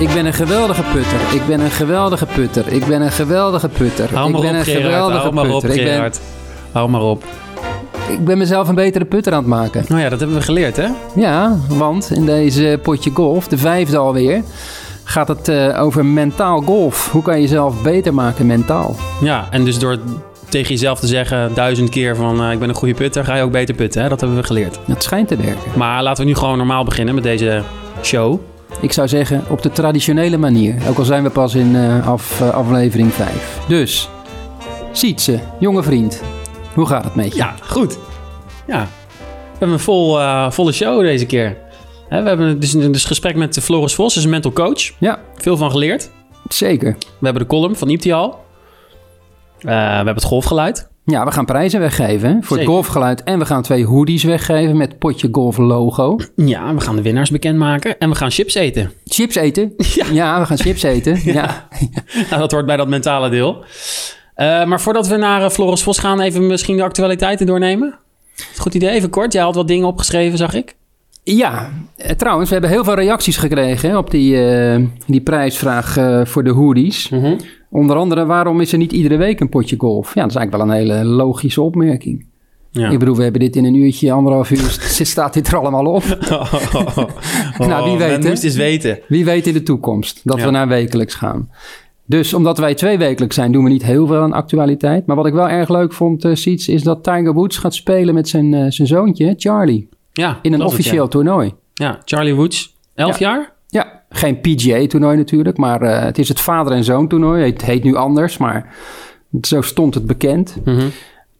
Ik ben een geweldige putter. Ik ben een geweldige putter. Ik ben een geweldige putter. Hou ik maar ben op, een Gerard. geweldige Hou maar op, putter. ik, ben. Hou maar op. ik ben mezelf een betere putter aan het maken. Nou ja, dat hebben we geleerd, hè? Ja, want in deze potje golf, de vijfde alweer, gaat het eh, over mentaal golf. Hoe kan je jezelf beter maken mentaal? Ja, en dus door tegen jezelf te zeggen duizend keer van eh, ik ben een goede putter, ga je ook beter putten. Hè? Dat hebben we geleerd. Dat schijnt te werken. Maar laten we nu gewoon normaal beginnen met deze show. Ik zou zeggen op de traditionele manier. Ook al zijn we pas in eh, af, eh, aflevering 5. Dus, Sietse, jonge vriend. Hoe gaat het met je? Ja, goed. Ja, we hebben een vol, eh, volle show deze keer. Hè, we hebben dus een dus gesprek met Floris Vos, is een mental coach. Ja, Veel van geleerd. zeker. We hebben de column van Ieptial. Eh we hebben het golfgeluid. Ja, we gaan prijzen weggeven hè, voor het golfgeluid. En we gaan twee hoodies weggeven met potje golf logo. Ja, we gaan de winnaars bekendmaken. En we gaan chips eten. Chips eten? Ja. we gaan chips eten. Ja. Nou, dat hoort bij dat mentale deel. Eh, maar voordat we naar eh, Floris Vos gaan, even misschien de actualiteiten doornemen. Goed idee, even kort. Jij had wat dingen opgeschreven, zag ik. Ja, eh, trouwens, we hebben heel veel reacties gekregen hè, op die, die prijsvraag voor de hoodies. Onder andere, waarom is er niet iedere week een potje golf? Ja, dat is eigenlijk wel een hele logische opmerking. Ja. Ik bedoel, we hebben dit in een uurtje, anderhalf uur, st- staat dit er allemaal op. Nou, wie weet, Men hè? moest eens weten. Wie weet in de toekomst dat Ja. we naar wekelijks gaan. Dus omdat wij twee wekelijks zijn, doen we niet heel veel aan actualiteit. Maar wat ik wel erg leuk vond, eh Siets, is dat Tiger Woods gaat spelen met zijn, eh, zijn zoontje, Charlie. Ja, In een het, officieel toernooi. Ja. Charlie Woods, 11 jaar? Ja, geen PGA-toernooi natuurlijk, maar eh, het is het vader- en zoon-toernooi. Het heet nu anders, maar zo stond het bekend. Mhm.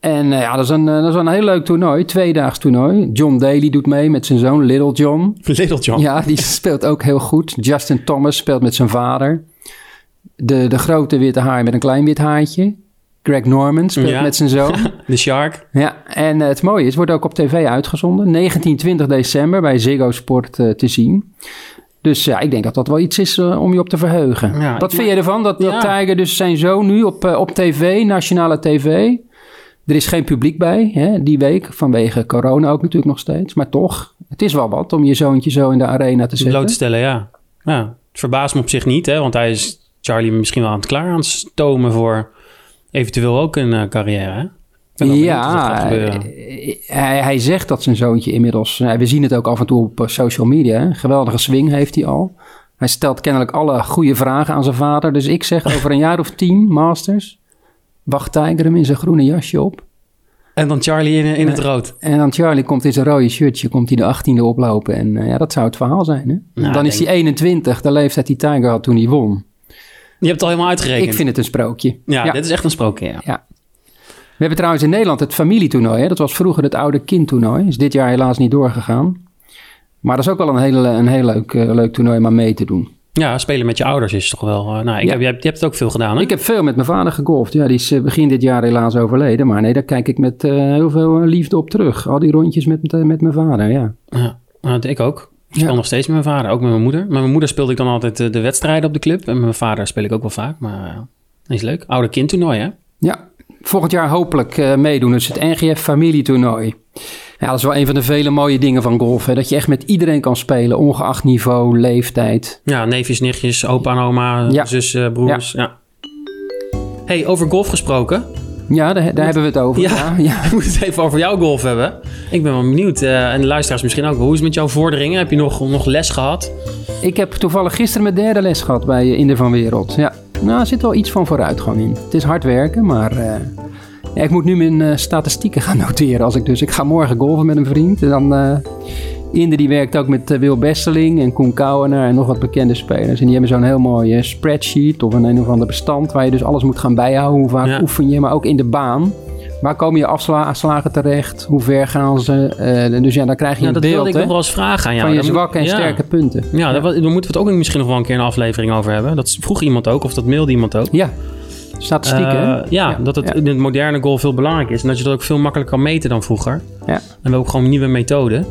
En eh, ja, dat is, een, eh, dat is een heel leuk toernooi, tweedaags toernooi. John Daly doet mee met zijn zoon Little John. Little John. Ja, die speelt ook heel goed. Justin Thomas speelt met zijn vader. De, de grote witte haai met een klein wit haartje. Greg Norman speelt Ja. met zijn zoon. De Shark. Ja, en het mooie is, het wordt ook op tv uitgezonden. 19, 20 december bij Ziggo Sport te zien. Dus ja, ik denk dat dat wel iets is eh, om je op te verheugen. Ja, Wat vind je ervan? Dat, dat. Tiger dus zijn zoon nu op, eh, op tv, nationale tv... Er is geen publiek bij hè, die week, vanwege corona ook natuurlijk nog steeds. Maar toch, het is wel wat om je zoontje zo in de arena te zetten. Bloot te stellen, ja. ja. Het verbaast me op zich niet, hè, want hij is Charlie misschien wel aan het klaar aan het stomen voor eventueel ook een eh, carrière. Hè? Ja, eh, hij, hij zegt dat zijn zoontje inmiddels... eh, we zien het ook af en toe op eh, social media. hè, Geweldige swing heeft hij al. Hij stelt kennelijk alle goede vragen aan zijn vader. Dus ik zeg over een jaar of tien, Masters... wacht Tiger hem in zijn groene jasje op. En dan Charlie in, in het rood. En dan Charlie komt in zijn rode shirtje... komt hij de achttiende oplopen. En eh, ja, dat zou het verhaal zijn. Hè? Nou, dan is hij 21, de leeftijd die Tiger had toen hij won. Je hebt het al helemaal uitgerekend. Ik vind het een sprookje. ja, dit is echt een sprookje, ja. Ja. We hebben trouwens in Nederland het familietoernooi. Hè? Dat was vroeger het oude kindtoernooi. Is dit jaar helaas niet doorgegaan. Maar dat is ook wel een heel, een heel leuk, eh, leuk toernooi om aan mee te doen. Ja, spelen met je ouders is toch wel... eh, nou, ik Ja. heb, je, hebt, je hebt het ook veel gedaan, hè? Ik heb veel met mijn vader gegolfd. Ja, die is eh, begin dit jaar helaas overleden. Maar nee, daar kijk ik met heel veel liefde op terug. Al die rondjes met, met mijn vader, ja. Ja, nou, ik ook. Ik speel Ja. nog steeds met mijn vader, ook met mijn moeder. Met mijn moeder speelde ik dan altijd de wedstrijden op de club. En met mijn vader speel ik ook wel vaak, maar is leuk. Oude kindtoernooi, hè? Ja, volgend jaar hopelijk eh, meedoen. Dus het NGF familietoernooi. Ja, dat is wel een van de vele mooie dingen van golf. Hè? Dat je echt met iedereen kan spelen, ongeacht niveau, leeftijd. Ja, neefjes, nichtjes, opa en oma, Ja. zus, eh, broers. Ja. hey, over golf gesproken. Ja, daar, daar hebben we het over. Ja. We moeten het even over jouw golf hebben. Ik ben wel benieuwd. eh, en de luisteraars misschien ook. Hoe is het met jouw vorderingen? Heb je nog, nog les gehad? Ik heb toevallig gisteren mijn derde les gehad bij eh, Inder van Wereld. Ja, nou, er zit wel iets van vooruitgang in. Het is hard werken, maar eh, ja, ik moet nu mijn eh, statistieken gaan noteren. Als ik dus, ik ga morgen golven met een vriend. En dan, Inder die werkt ook met Wil Besseling en Koen Kouwenaar en nog wat bekende spelers. En die hebben zo'n heel mooi eh, spreadsheet of een een of ander bestand waar je dus alles moet gaan bijhouden. Hoe vaak Ja. oefen je, maar ook in de baan. Waar komen je afslagen terecht? Hoe ver gaan ze? Eh, dus ja, dan krijg je Ja, een dat beeld wilde ik hè, nog wel eens vragen aan jou. van je zwakke en ja. sterke punten. Ja, Daar, daar moeten we het ook misschien nog wel een keer een aflevering over hebben. Dat vroeg iemand ook, of dat mailde iemand ook. Ja, statistieken. Eh, ja, dat het in het moderne golf heel belangrijk is. En dat je dat ook veel makkelijker kan meten dan vroeger. Ja. En we hebben ook gewoon nieuwe methoden.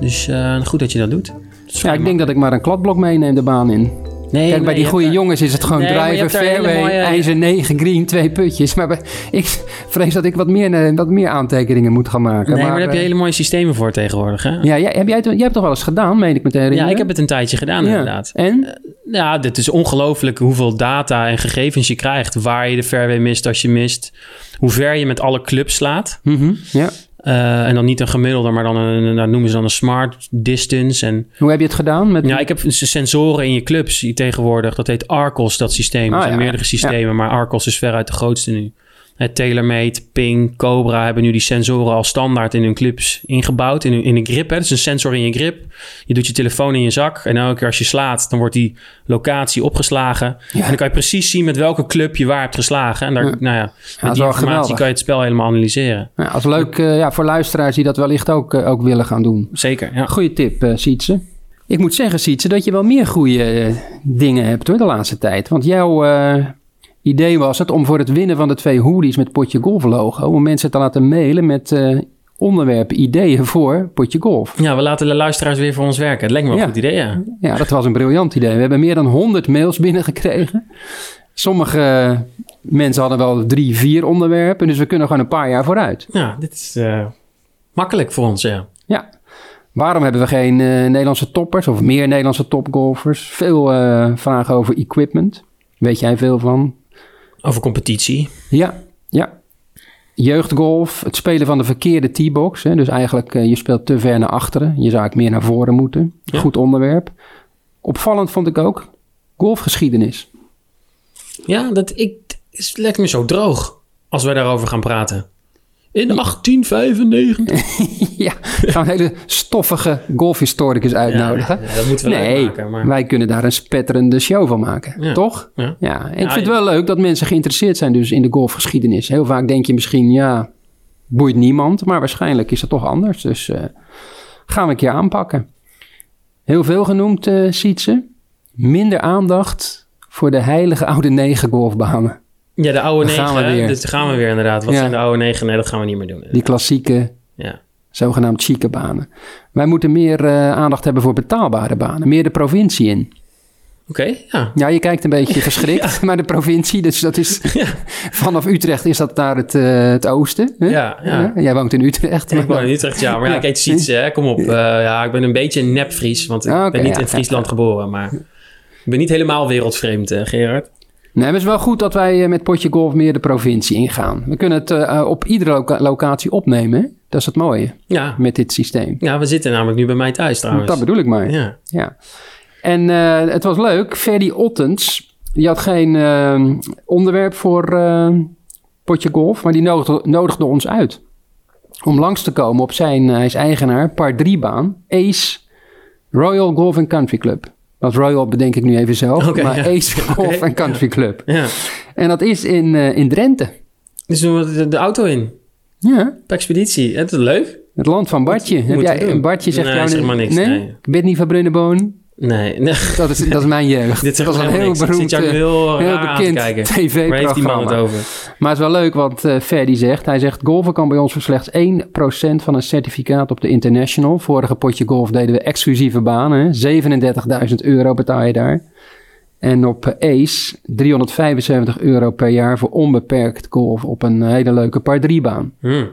Dus eh, goed dat je dat doet. Dat Ja, ik denk dat ik maar een kladblok meeneem de baan in. Nee, Kijk, bij die goede jongens is het gewoon nee, driver, fairway, mooie... ijzer 9, green, twee putjes. Maar ik vrees dat ik wat meer, wat meer aantekeningen moet gaan maken. Nee, maar, daar heb je hele mooie systemen voor tegenwoordig, hè? Ja, jij, heb jij, het, jij hebt toch wel eens gedaan, meen ik meteen. Ja, ik heb het een tijdje gedaan, inderdaad. En? ja, dit is ongelooflijk hoeveel data en gegevens je krijgt. Waar je de fairway mist als je mist. Hoe ver je met alle clubs slaat. Mm ja. Uh, en dan niet een gemiddelde, maar dan een, nou, noemen ze dan een smart distance. En, Hoe heb je het gedaan? Met... Ja, ik heb sensoren in je clubs tegenwoordig. Dat heet Arcos, dat systeem. er ah, zijn meerdere systemen, maar Arcos is veruit de grootste nu. Het TaylorMade, Ping, Cobra hebben nu die sensoren al standaard in hun clips ingebouwd. In, in een grip, hè. Dat is een sensor in je grip. Je doet je telefoon in je zak. En elke keer als je slaat, dan wordt die locatie opgeslagen. En dan kan je precies zien met welke club je waar hebt geslagen. En daar, nou ja, met die informatie kan je het spel helemaal analyseren. Ja, als leuk uh, ja, voor luisteraars die dat wellicht ook, uh, ook willen gaan doen. Zeker, ja. Goeie tip, uh, Sietse. Ik moet zeggen, Sietse, dat je wel meer goede dingen hebt hoor, de laatste tijd. Want jouw idee was het om voor het winnen van de twee hoodies met Potje Golf logo... om mensen te laten mailen met uh, onderwerpen, ideeën voor Potje Golf. Ja, we laten de luisteraars weer voor ons werken. Het lijkt me wel een goed idee, ja. Ja, dat was een briljant idee. We hebben meer dan 100 mails binnengekregen. Sommige mensen hadden wel drie, vier onderwerpen... dus we kunnen gewoon een paar jaar vooruit. Ja, dit is uh, makkelijk voor ons, ja. Ja. Waarom hebben we geen uh, Nederlandse toppers of meer Nederlandse topgolfers? Veel vragen over equipment. Weet jij veel van? Over competitie. Ja, ja. Jeugdgolf, het spelen van de verkeerde T-box. Dus eigenlijk, uh, je speelt te ver naar achteren. Je zou eigenlijk meer naar voren moeten. Goed onderwerp. Opvallend vond ik ook golfgeschiedenis. Ja, dat ik, het lijkt me zo droog als wij daarover gaan praten. In 1895. ja, gaan een hele stoffige golfhistoricus uitnodigen. Ja, dat moeten we nee, maken. Maar... wij kunnen daar een spetterende show van maken. Toch? Ja. ja. En ik vind het wel leuk dat mensen geïnteresseerd zijn dus in de golfgeschiedenis. Heel vaak denk je misschien, ja, boeit niemand. Maar waarschijnlijk is dat toch anders. Dus uh, gaan we een keer aanpakken. Heel veel genoemd, uh, Sietse. Minder aandacht voor de heilige oude negen golfbanen. Ja, de oude negen. Gaan we weer. Dus gaan we weer inderdaad. Wat zijn de oude negen? Nee, dat gaan we niet meer doen. Die klassieke, ja. zogenaamd chique banen. Wij moeten meer uh, aandacht hebben voor betaalbare banen. Meer de provincie in. Oké, ja. Ja, je kijkt een beetje geschrikt, maar de provincie, dus dat is vanaf Utrecht is dat naar het, uh, het oosten. Hè? Ja, ja. Jij woont in Utrecht. Ik woon in Utrecht, ja, maar ja, ik eet Siets, hè. Kom op. Uh, ja, ik ben een beetje een nepfries, want ik okay, ben niet in Friesland geboren, maar ik ben niet helemaal wereldvreemd, Gerard. Nee, het is wel goed dat wij eh, met Potje Golf meer de provincie ingaan. We kunnen het uh, op iedere locatie opnemen. Dat is het mooie ja. met dit systeem. Ja, we zitten namelijk nu bij mij thuis trouwens. Dat bedoel ik maar. Ja. ja. En uh, het was leuk. Ferdy Ottens, die had geen uh, onderwerp voor Potje Golf, maar die nodigde, nodigde, ons uit. Om langs te komen op zijn, hij is eigenaar, par 3 baan, Ace Royal Golf and Country Club. Dat Royal bedenk ik nu even zelf. maar ja. Ace Golf Country Club. Ja. En dat is in, uh, in Drenthe. Dus doen we de, de auto in. Ja. De expeditie. Het is leuk. Het land van Bartje. Heb jij, een Bartje zegt nee, jou zeg maar niks. Nee? nee. Bidney van Brunneboon. Nee, nee. Dat, is, dat is mijn jeugd. Dit was een heel beroemd, heel, heel bekend tv-programma. Maar het is wel leuk wat uh, Ferdy zegt. Hij zegt, golven kan bij ons voor slechts 1% van een certificaat op de International. Vorige potje golf deden we exclusieve banen. 37.000 euro betaal je daar. En op Ace 375 euro per jaar voor onbeperkt golf op een hele leuke par 3 baan. Hmm.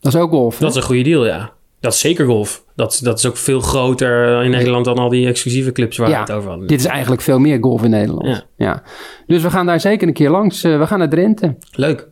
Dat is ook golf. Dat is een goede deal, ja. Dat is zeker golf. Dat, dat is ook veel groter in Nederland dan al die exclusieve clubs waar ja, we het over hadden. Dit is eigenlijk veel meer golf in Nederland. Ja. ja. Dus we gaan daar zeker een keer langs. Uh, we gaan naar Drenthe. Leuk.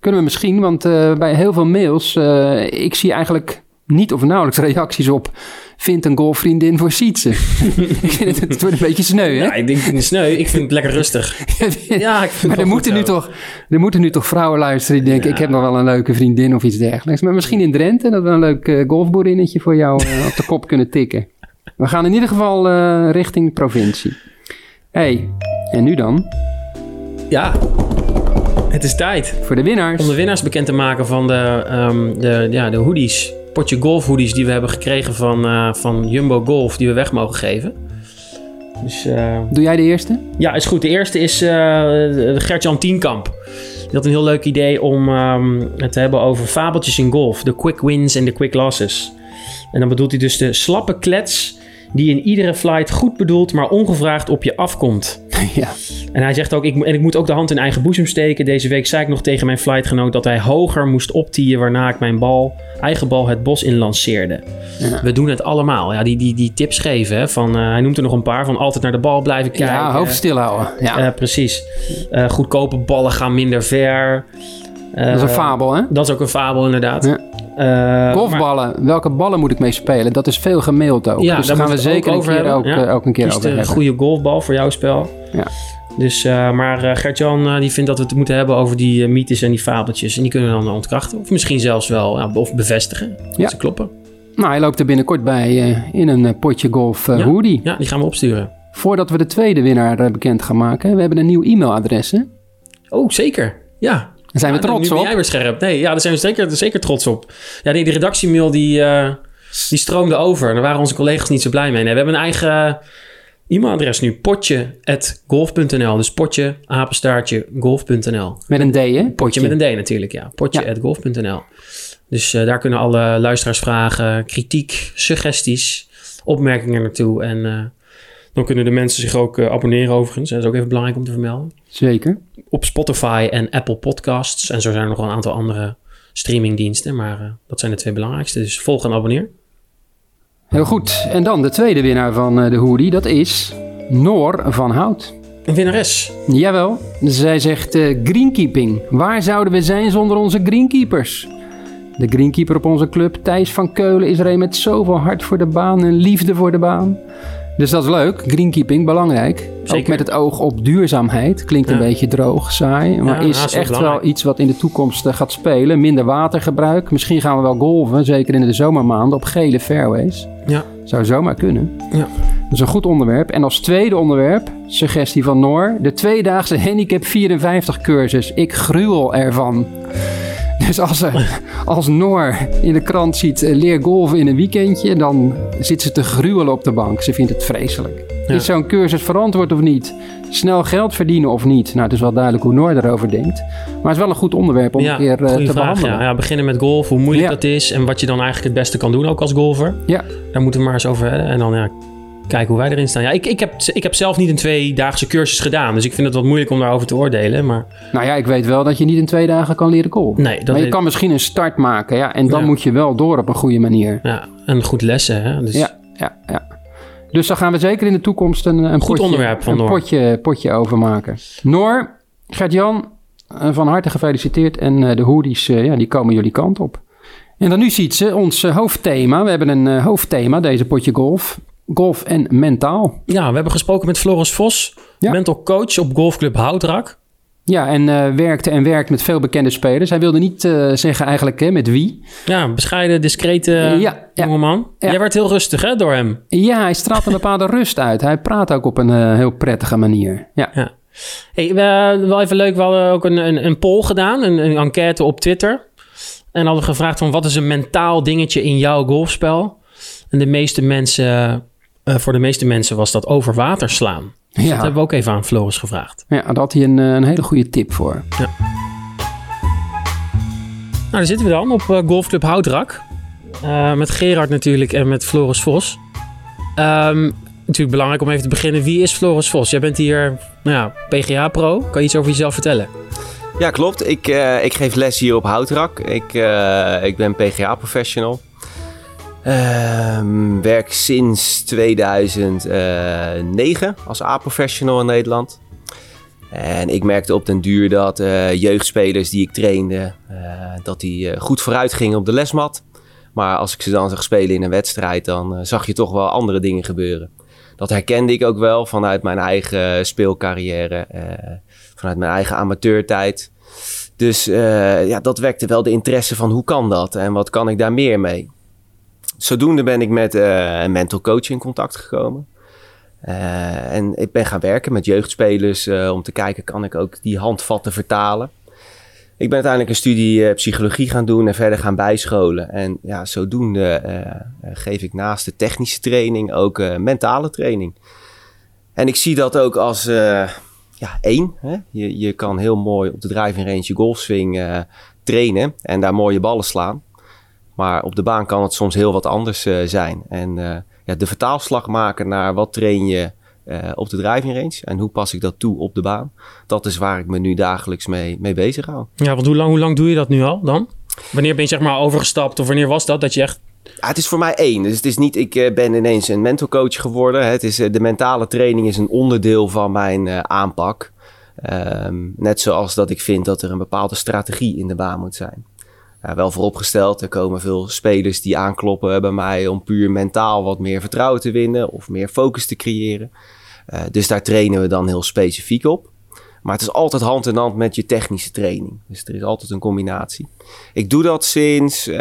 Kunnen we misschien, want uh, bij heel veel mails, uh, ik zie eigenlijk niet of nauwelijks reacties op vind een golfvriendin voor Sietse. ik vind het, het wordt een beetje sneu, hè? Ja, ik denk niet sneu. Ik vind het lekker rustig. ja, ik vind maar er moeten, nu toch, er moeten nu toch vrouwen luisteren die denken... ik heb nog wel een leuke vriendin of iets dergelijks. Maar misschien in Drenthe dat we een leuk uh, golfboerinnetje voor jou uh, op de kop kunnen tikken. We gaan in ieder geval uh, richting provincie. hey, en nu dan? Ja, het is tijd. Voor de winnaars. Om de winnaars bekend te maken van de, um, de, ja, de hoodies potje golf hoodies die we hebben gekregen van, uh, van Jumbo Golf, die we weg mogen geven. Dus, uh, Doe jij de eerste? Ja, is goed. De eerste is uh, Gert-Jan Tienkamp. Die had een heel leuk idee om um, het te hebben over fabeltjes in golf. De quick wins en de quick losses. En dan bedoelt hij dus de slappe klets die in iedere flight goed bedoeld, maar ongevraagd op je afkomt. Ja. En hij zegt ook, ik, en ik moet ook de hand in eigen boezem steken. Deze week zei ik nog tegen mijn flightgenoot dat hij hoger moest optieën, waarna ik mijn bal, eigen bal het bos in lanceerde. Ja. We doen het allemaal. Ja, die, die, die tips geven, hè, van, eh, hij noemt er nog een paar, van altijd naar de bal blijven kijken. Ja, hoofd stil houden. Ja. Eh, precies. Eh, goedkope ballen gaan minder ver. Eh, dat is een fabel, hè? Dat is ook een fabel, inderdaad. Ja. Eh, Golfballen, welke ballen moet ik mee spelen? Dat is veel gemaild ook. Ja, dus daar gaan we zeker ook een over keer, ook. Ja. eh, ook een keer Kies over de hebben. goede golfbal voor jouw spel. Ja. Dus, eh, maar Gert-Jan die vindt dat we het moeten hebben over die mythes en die fabeltjes. En die kunnen we dan ontkrachten. Of misschien zelfs wel of bevestigen. Dat Ja. ze kloppen. Nou, hij loopt er binnenkort bij in een potje golf Ja. hoodie. Ja, die gaan we opsturen. Voordat we de tweede winnaar bekend gaan maken, we hebben een nieuw e-mailadres. hè? Oh, zeker. Ja. Daar zijn we trots nu ben op. jij weer scherp. Nee, ja, daar zijn we zeker, zeker trots op. Ja, nee, de redactiemail die, eh, die stroomde over. Daar waren onze collega's niet zo blij mee. Nee, we hebben een eigen e-mailadres nu. Potje.golf.nl. Dus potje, apenstaartje, golf.nl. Met een D, hè? Potje met een D natuurlijk, ja. Potje.golf.nl. Dus eh, daar kunnen alle luisteraars vragen, kritiek, suggesties, opmerkingen naartoe. En eh, dan kunnen de mensen zich ook eh, abonneren overigens. Dat is ook even belangrijk om te vermelden. Zeker. Op Spotify en Apple Podcasts. En zo zijn er nog wel een aantal andere streamingdiensten. Maar eh, dat zijn de twee belangrijkste. Dus volg en abonneer. Heel goed. En dan de tweede winnaar van eh, de hoodie, dat is Noor van Hout. Een winnares. Jawel, zij zegt greenkeeping. Waar zouden we zijn zonder onze greenkeepers? De greenkeeper op onze club, Thijs van Keulen, is er een met zoveel hart voor de baan en liefde voor de baan. Dus dat is leuk, greenkeeping, belangrijk. Ook met het oog op duurzaamheid. Klinkt een beetje droog, saai, maar Ja, is wel echt wel iets wat in de toekomst eh, gaat spelen. Minder watergebruik, misschien gaan we wel golven, zeker in de zomermaanden, op gele fairways. Ja. Zou zomaar kunnen. Ja. Dat is een goed onderwerp. En als tweede onderwerp, suggestie van Noor, de tweedaagse handicap 54 cursus. Ik gruwel ervan. Dus als, er, als Noor in de krant ziet eh, leer golven in een weekendje, dan zit ze te gruwelen op de bank. Ze vindt het vreselijk. Ja. Is zo'n cursus verantwoord of niet? Snel geld verdienen of niet? Nou, het is wel duidelijk hoe Noor erover denkt. Maar het is wel een goed onderwerp om ja, een keer eh, te vraag. behandelen. Ja. ja, beginnen met golf, hoe moeilijk dat is en wat je dan eigenlijk het beste kan doen, ook als golfer. Ja. Daar moeten we maar eens over hebben. En dan ja, kijken hoe wij erin staan. Ja, ik, ik, heb, ik heb zelf niet een tweedaagse cursus gedaan, dus ik vind het wat moeilijk om daarover te oordelen. Maar Nou ja, ik weet wel dat je niet in twee dagen kan leren golven. nee, dat maar je weet- kan misschien een start maken, ja. En dan Ja. moet je wel door op een goede manier. ja, en goed lessen. Hè? Dus, Ja, ja, ja. Dus daar gaan we zeker in de toekomst een, een, Goed potje, onderwerp van een Noor. potje, potje over maken. Noor, Gert-Jan, eh, van harte gefeliciteerd. En eh, de hoodies, eh, ja, die komen jullie kant op. En dan nu ziet ze ons hoofdthema. We hebben een hoofdthema, deze potje golf. Golf en mentaal. Ja, we hebben gesproken met Floris Vos, Ja. mental coach op golfclub Houtrak. Ja, en eh, werkte en werkt met veel bekende spelers. Hij wilde niet eh, zeggen eigenlijk hè, met wie. Ja, bescheiden, discrete Ja, ja. jongeman. Ja. Jij werd heel rustig hè, door hem. Ja, hij straalt een bepaalde rust uit. Hij praat ook op een eh, heel prettige manier. Ja. Ja. Hey, we, wel even leuk, we hadden ook een, een, een poll gedaan, een, een enquête op Twitter. En hadden gevraagd van wat is een mentaal dingetje in jouw golfspel? En de meeste mensen, eh, voor de meeste mensen was dat over water slaan. Dus Ja. dat hebben we ook even aan Floris gevraagd. Ja, daar had hij een, eh, een hele goede tip voor. Nou, daar zitten we dan op eh, Golfclub Houtrak. Eh, met Gerard natuurlijk en met Floris Vos. Ehm, natuurlijk belangrijk om even te beginnen. Wie is Floris Vos? Jij bent hier nou ja, PGA-pro. Kan je iets over jezelf vertellen? Ja, klopt. Ik, eh, ik geef les hier op Houtrak. Ik, eh, ik ben PGA-professional. Ehm, werk sinds 2009 als A-professional in Nederland. En ik merkte op den duur dat eh, jeugdspelers die ik trainde, eh, dat die eh, goed vooruit gingen op de lesmat. Maar als ik ze dan zag spelen in een wedstrijd, dan eh, zag je toch wel andere dingen gebeuren. Dat herkende ik ook wel vanuit mijn eigen speelcarrière, eh, vanuit mijn eigen amateurtijd. Dus eh, ja, dat wekte wel de interesse van hoe kan dat en wat kan ik daar meer mee. Zodoende ben ik met eh, een mental coach in contact gekomen. Eh, en ik ben gaan werken met jeugdspelers eh, om te kijken, kan ik ook die handvatten vertalen. Ik ben uiteindelijk een studie eh, psychologie gaan doen en verder gaan bijscholen. En ja, zodoende eh, geef ik naast de technische training ook eh, mentale training. En ik zie dat ook als eh, ja, één. Hè? Je, je kan heel mooi op de driving range je golfswing eh, trainen en daar mooie ballen slaan. Maar op de baan kan het soms heel wat anders eh, zijn. En eh, ja, de vertaalslag maken naar wat train je op de driving range en hoe pas ik dat toe op de baan. Dat is waar ik me nu dagelijks mee, mee bezig hou. Ja, want hoe lang, hoe lang doe je dat nu al dan? Wanneer ben je zeg maar overgestapt of wanneer was dat dat je echt ja, het is voor mij één. Dus het is niet, ik ben ineens een mental coach geworden. Het is, de mentale training is een onderdeel van mijn uh, aanpak. Um, net zoals dat ik vind dat er een bepaalde strategie in de baan moet zijn. Wel vooropgesteld, er komen veel spelers die aankloppen bij mij om puur mentaal wat meer vertrouwen te winnen of meer focus te creëren. dus daar trainen we dan heel specifiek op. Maar het is altijd hand in hand met je technische training. Dus er is altijd een combinatie. Ik doe dat sinds uh,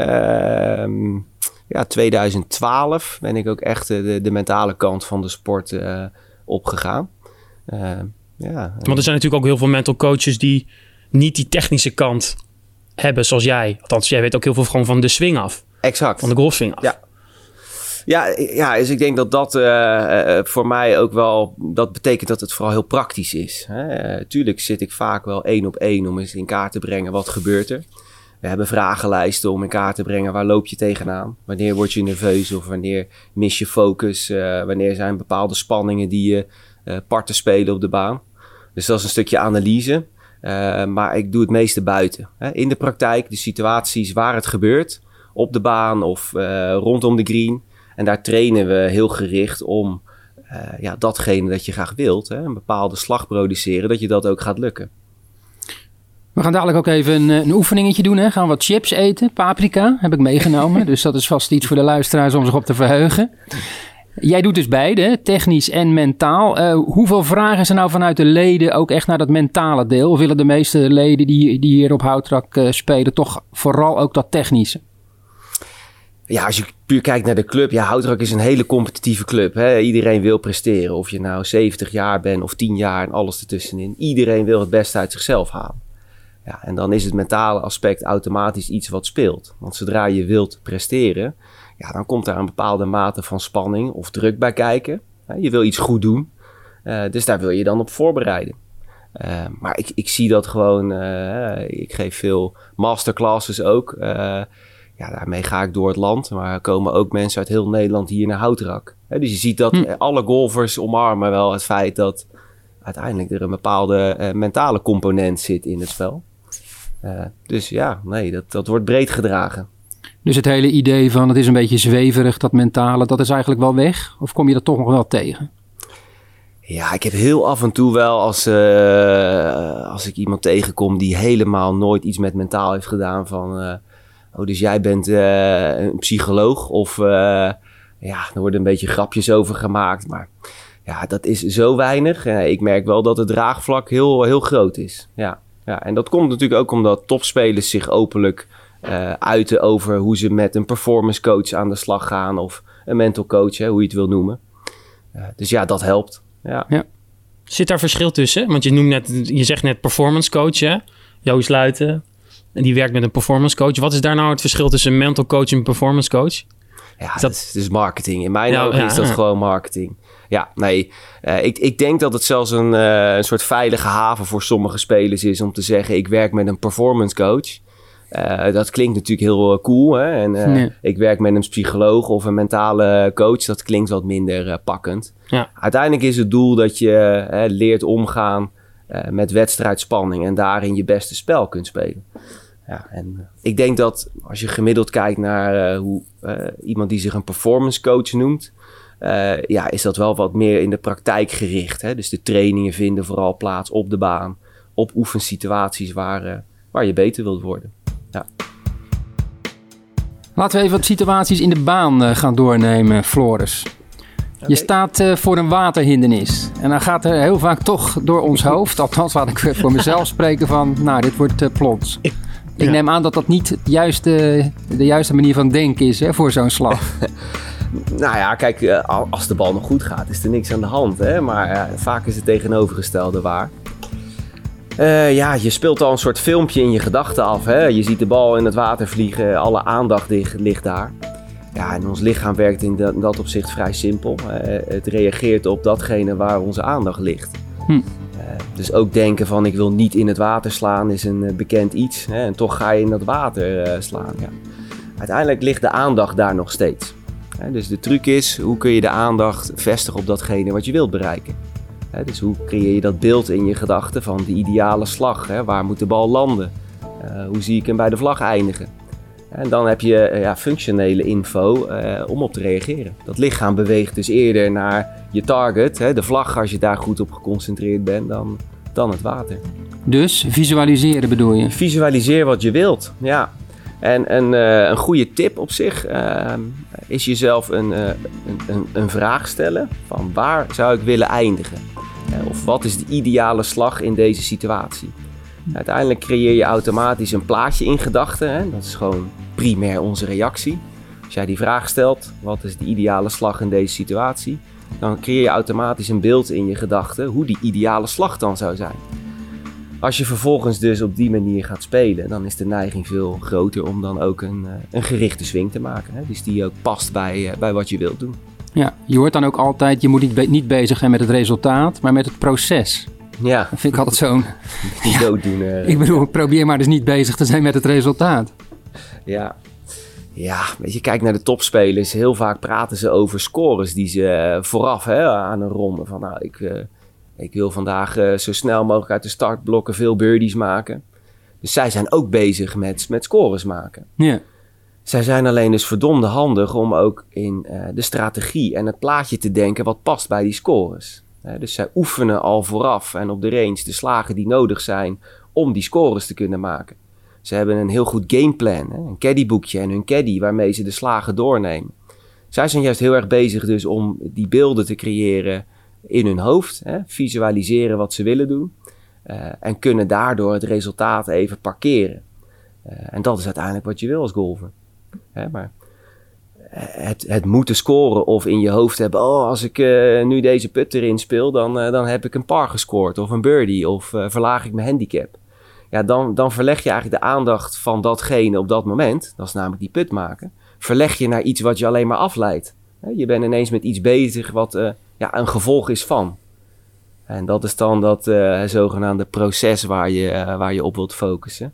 ja, 2012 ben ik ook echt de, de mentale kant van de sport uh, opgegaan. Ja. Want er zijn natuurlijk ook heel veel mental coaches die niet die technische kant hebben zoals jij. Althans, jij weet ook heel veel gewoon van de swing af. Exact. Van de golfswing af. Ja. Ja, ja, dus ik denk dat dat uh, voor mij ook wel... Dat betekent dat het vooral heel praktisch is. Hè? Uh, tuurlijk zit ik vaak wel één op één om eens in kaart te brengen wat gebeurt er. We hebben vragenlijsten om in kaart te brengen waar loop je tegenaan. Wanneer word je nerveus of wanneer mis je focus. wanneer zijn bepaalde spanningen die je parten spelen op de baan. Dus dat is een stukje analyse. Maar ik doe het meeste buiten. Hè? In de praktijk, de situaties waar het gebeurt. Op de baan of rondom de green en daar trainen we heel gericht om uh, ja, datgene dat je graag wilt, hè, een bepaalde slag produceren, dat je dat ook gaat lukken. We gaan dadelijk ook even een, een oefeningetje doen. Hè. Gaan wat chips eten. Paprika heb ik meegenomen. dus dat is vast iets voor de luisteraars om zich op te verheugen. Jij doet dus beide, technisch en mentaal. Uh, hoeveel vragen is er nou vanuit de leden ook echt naar dat mentale deel? Of willen de meeste leden die, die hier op Houtrak uh, spelen toch vooral ook dat technische? ja, als je puur kijkt naar de club, ja, Houtrak is een hele competitieve club. Hè? Iedereen wil presteren. Of je nou 70 jaar bent of 10 jaar en alles ertussenin. Iedereen wil het beste uit zichzelf halen. Ja, en dan is het mentale aspect automatisch iets wat speelt. Want zodra je wilt presteren, ja, dan komt daar een bepaalde mate van spanning of druk bij kijken. Je wil iets goed doen, uh, dus daar wil je dan op voorbereiden. Uh, maar ik, ik zie dat gewoon, uh, ik geef veel masterclasses ook ja, daarmee ga ik door het land. Maar er komen ook mensen uit heel Nederland hier naar Houtrak. dus je ziet dat hm. alle golfers omarmen wel het feit dat uiteindelijk er een bepaalde mentale component zit in het spel. Dus ja, nee, dat, dat wordt breed gedragen. Dus het hele idee van het is een beetje zweverig, dat mentale, dat is eigenlijk wel weg? Of kom je dat toch nog wel tegen? Ja, ik heb heel af en toe wel als, uh, als ik iemand tegenkom die helemaal nooit iets met mentaal heeft gedaan van oh, dus jij bent uh, een psycholoog of ja, er worden een beetje grapjes over gemaakt. Maar ja, dat is zo weinig. Ik merk wel dat het draagvlak heel, heel groot is. Ja, ja, en dat komt natuurlijk ook omdat topspelers zich openlijk uiten over hoe ze met een performance coach aan de slag gaan of een mental coach, hè, hoe je het wil noemen. dus ja, dat helpt. Ja. ja. Zit daar verschil tussen? Want je noemt net, je zegt net performance coach, hè? Joost Luiten, en die werkt met een performance coach. Wat is daar nou het verschil tussen een mental coach en een performance coach? Ja, is dat... is, marketing. In mijn ogen is dat gewoon marketing. Ja, nee. Uh, ik, ik denk dat het zelfs een, uh, een soort veilige haven voor sommige spelers is om te zeggen: ik werk met een performance coach. Uh, dat klinkt natuurlijk heel cool. Hè? En nee. ik werk met een psycholoog of een mentale coach. Dat klinkt wat minder pakkend. Ja. Uiteindelijk is het doel dat je leert omgaan met wedstrijdspanning en daarin je beste spel kunt spelen. Ja, en eh, ik denk dat als je gemiddeld kijkt naar hoe iemand die zich een performance coach noemt, ja, is dat wel wat meer in de praktijk gericht. Hè? Dus de trainingen vinden vooral plaats op de baan, op oefensituaties waar, waar je beter wilt worden. Ja. Laten we even wat situaties in de baan gaan doornemen, Floris. Okay. Je staat voor een waterhindernis. En dan gaat er heel vaak toch door ons hoofd, althans laat ik voor mezelf spreken van, nou, dit wordt plots. Ik neem aan dat dat niet het juiste, de juiste manier van denken is hè, voor zo'n slag. nou ja, kijk, eh, als de bal nog goed gaat, is er niks aan de hand. Hè? Maar uh, vaak is het tegenovergestelde waar. Uh, ja, je speelt al een soort filmpje in je gedachten af. Hè? Je ziet de bal in het water vliegen, alle aandacht ligt, ligt daar. Ja, en ons lichaam werkt in dat, in dat opzicht vrij simpel. het reageert op datgene waar onze aandacht ligt. Hm. Eh, dus ook denken van ik wil niet in het water slaan is een eh, bekend iets. Hè, en toch ga je in dat water eh, slaan. Ja. Uiteindelijk ligt de aandacht daar nog steeds. Dus de truc is, hoe kun je de aandacht vestigen op datgene wat je wilt bereiken? Dus hoe creëer je dat beeld in je gedachten van de ideale slag? Waar moet de bal landen? Eh, hoe zie ik hem bij de vlag eindigen? En dan heb je eh, ja, functionele info uh, om op te reageren. Dat lichaam beweegt dus eerder naar je target, hè, de vlag, als je daar goed op geconcentreerd bent, dan, dan het water. Dus visualiseren bedoel je? Visualiseer wat je wilt, ja. En een, uh, een goede tip op zich is jezelf een, een, een, een, vraag stellen van waar zou ik willen eindigen? of wat is de ideale slag in deze situatie? Uiteindelijk creëer je automatisch een plaatje in gedachten. Dat is gewoon primair onze reactie. Als jij die vraag stelt, wat is de ideale slag in deze situatie? Dan creëer je automatisch een beeld in je gedachten hoe die ideale slag dan zou zijn. Als je vervolgens dus op die manier gaat spelen, dan is de neiging veel groter om dan ook een, eh, een gerichte swing te maken. Hè? Dus die ook past bij, eh, bij wat je wilt doen. Ja, je hoort dan ook altijd, je moet niet, niet bezig zijn met het resultaat, maar met het proces. Ja. Dat vind ik altijd zo'n... Dooddoener. ik bedoel, probeer maar dus niet bezig te zijn met het resultaat. Ja. Ja, weet je, kijk naar de topspelers. Heel vaak praten ze over scores die ze eh, vooraf hè, aan een ronde. Van nou, ik, uh, ik wil vandaag uh, zo snel mogelijk uit de startblokken veel birdies maken. Dus zij zijn ook bezig met, met scores maken. Ja. Zij zijn alleen dus verdomde handig om ook in de strategie en het plaatje te denken wat past bij die scores dus zij oefenen al vooraf en op de range de slagen die nodig zijn om die scores te kunnen maken. Ze hebben een heel goed gameplan, een caddyboekje en hun caddy waarmee ze de slagen doornemen. Zij zijn juist heel erg bezig dus om die beelden te creëren in hun hoofd, visualiseren wat ze willen doen uh, en kunnen daardoor het resultaat even parkeren. Uh, en dat is uiteindelijk wat je wil als golfer. maar het, het moeten scoren of in je hoofd hebben: oh, als ik nu deze put erin speel, dan, dan heb ik een par gescoord of een birdie of verlaag ik mijn handicap. Ja, dan, dan verleg je eigenlijk de aandacht van datgene op dat moment, dat is namelijk die put maken, verleg je naar iets wat je alleen maar afleidt. Je bent ineens met iets bezig wat ja, een gevolg is van. En dat is dan dat zogenaamde proces waar je, waar je op wilt focussen.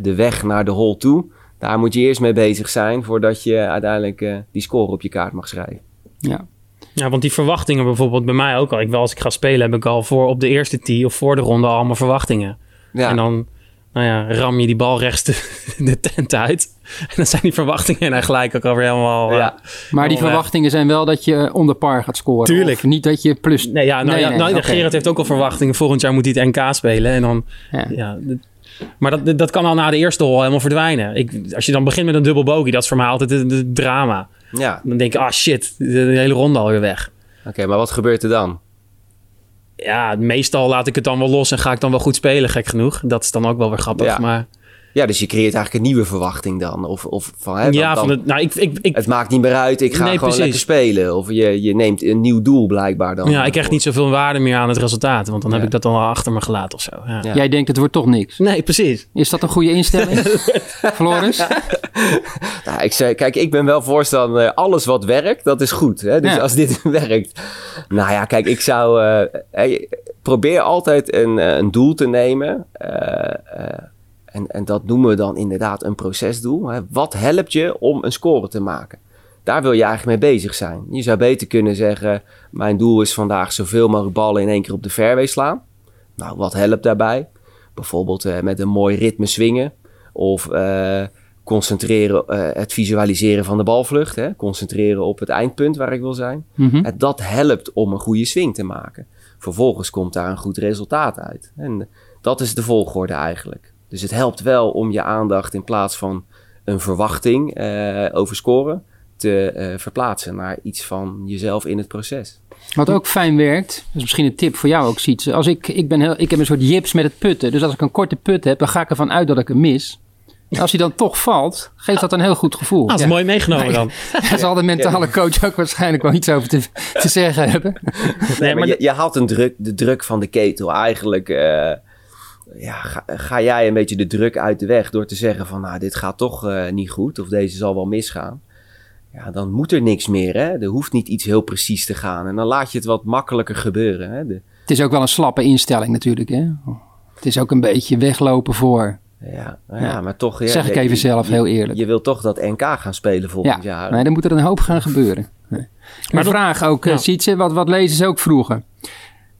de weg naar de hole toe daar moet je eerst mee bezig zijn voordat je uiteindelijk uh, die score op je kaart mag schrijven. Ja. Ja, want die verwachtingen bijvoorbeeld bij mij ook al. Ik wel als ik ga spelen heb ik al voor op de eerste tee of voor de ronde allemaal verwachtingen. Ja. En dan nou ja, ram je die bal rechts de, tent uit. En dan zijn die verwachtingen en gelijk ook alweer helemaal... Ja. Uh, maar die verwachtingen zijn wel dat je onder par gaat scoren. Tuurlijk. Of niet dat je plus... Nee, ja, nou, ja, nou, Gerard heeft ook al verwachtingen. Volgend jaar moet hij het NK spelen. En dan... Ja. ja maar dat, dat kan al na de eerste hole helemaal verdwijnen. Ik, als je dan begint met een dubbel bogey, dat is voor mij altijd het drama. Ja. Dan denk ik, ah shit, de, hele ronde alweer weg. Oké, maar wat gebeurt er dan? Ja, meestal laat ik het dan wel los en ga ik dan wel goed spelen, gek genoeg. Dat is dan ook wel weer grappig, ja. maar... Ja, dus je creëert eigenlijk een nieuwe verwachting dan. Of, of van, hè, ja, dan, van het, nou, ik, ik, ik, het maakt niet meer uit, ik ga gewoon precies. lekker spelen. Of je, je neemt een nieuw doel blijkbaar dan. Ja, ik krijg niet zoveel waarde meer aan het resultaat. Want dan heb ik dat dan al achter me gelaten of zo. Ja. Jij denkt het wordt toch niks? Nee, precies. Is dat een goede instelling, Floris? nou, ik zei, kijk, ik ben wel voorstander, uh, alles wat werkt, dat is goed. Hè? Dus als dit werkt. Nou ja, kijk, ik zou... Uh, probeer altijd een, eh, een doel te nemen... En, en dat noemen we dan inderdaad een procesdoel. Hè. Wat helpt je om een score te maken? Daar wil je eigenlijk mee bezig zijn. Je zou beter kunnen zeggen: Mijn doel is vandaag zoveel mogelijk ballen in één keer op de fairway slaan. Nou, wat helpt daarbij? Bijvoorbeeld uh, met een mooi ritme swingen. Of uh, concentreren, uh, het visualiseren van de balvlucht. Hè? Concentreren op het eindpunt waar ik wil zijn. Mm -hmm. dat helpt om een goede swing te maken. Vervolgens komt daar een goed resultaat uit. En dat is de volgorde eigenlijk. Dus het helpt wel om je aandacht in plaats van een verwachting uh, over scoren te uh, verplaatsen naar iets van jezelf in het proces. Wat ook fijn werkt, dat is misschien een tip voor jou ook, Sietse. Als ik, ik, ben heel, ik heb een soort jips met het putten. Dus als ik een korte put heb, dan ga ik ervan uit dat ik hem mis. Als hij dan toch valt, geeft dat een heel goed gevoel. Ah, dat is mooi meegenomen dan. Daar zal de mentale coach ook waarschijnlijk wel iets over te, te zeggen hebben. Nee, maar je, je haalt een druk, de druk van de ketel eigenlijk... Uh, ja, ga, ga, jij een beetje de druk uit de weg door te zeggen van nou, dit gaat toch uh, niet goed of deze zal wel misgaan. Ja, dan moet er niks meer. Hè? Er hoeft niet iets heel precies te gaan. En dan laat je het wat makkelijker gebeuren. Hè? De... Het is ook wel een slappe instelling natuurlijk. Hè? Het is ook een beetje weglopen voor. Ja, ja, maar toch... Ja, zeg ik even zelf, heel eerlijk. Je, wilt toch dat NK gaan spelen volgend ja, jaar. Nee, dan moet er een hoop gaan gebeuren. Nee. Maar vraag ook, ja. Sietse, wat, wat lezen ze ook vroeger?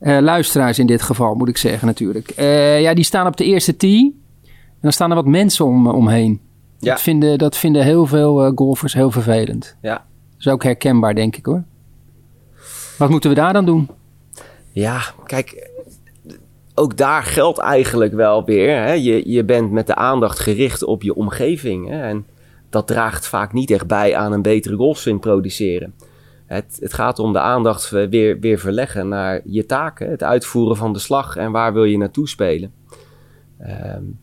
Uh, luisteraars in dit geval, moet ik zeggen natuurlijk. Uh, ja, die staan op de eerste tee. En dan staan er wat mensen om, omheen. Ja. Dat, vinden, dat vinden heel veel uh, golfers heel vervelend. Ja. Dat is ook herkenbaar, denk ik hoor. Wat moeten we daar dan doen? Ja, kijk, ook daar geldt eigenlijk wel weer. Hè? Je, je bent met de aandacht gericht op je omgeving. Hè? En dat draagt vaak niet echt bij aan een betere golfswing produceren. Het, het gaat om de aandacht weer, weer verleggen naar je taken, het uitvoeren van de slag en waar wil je naartoe spelen. Um,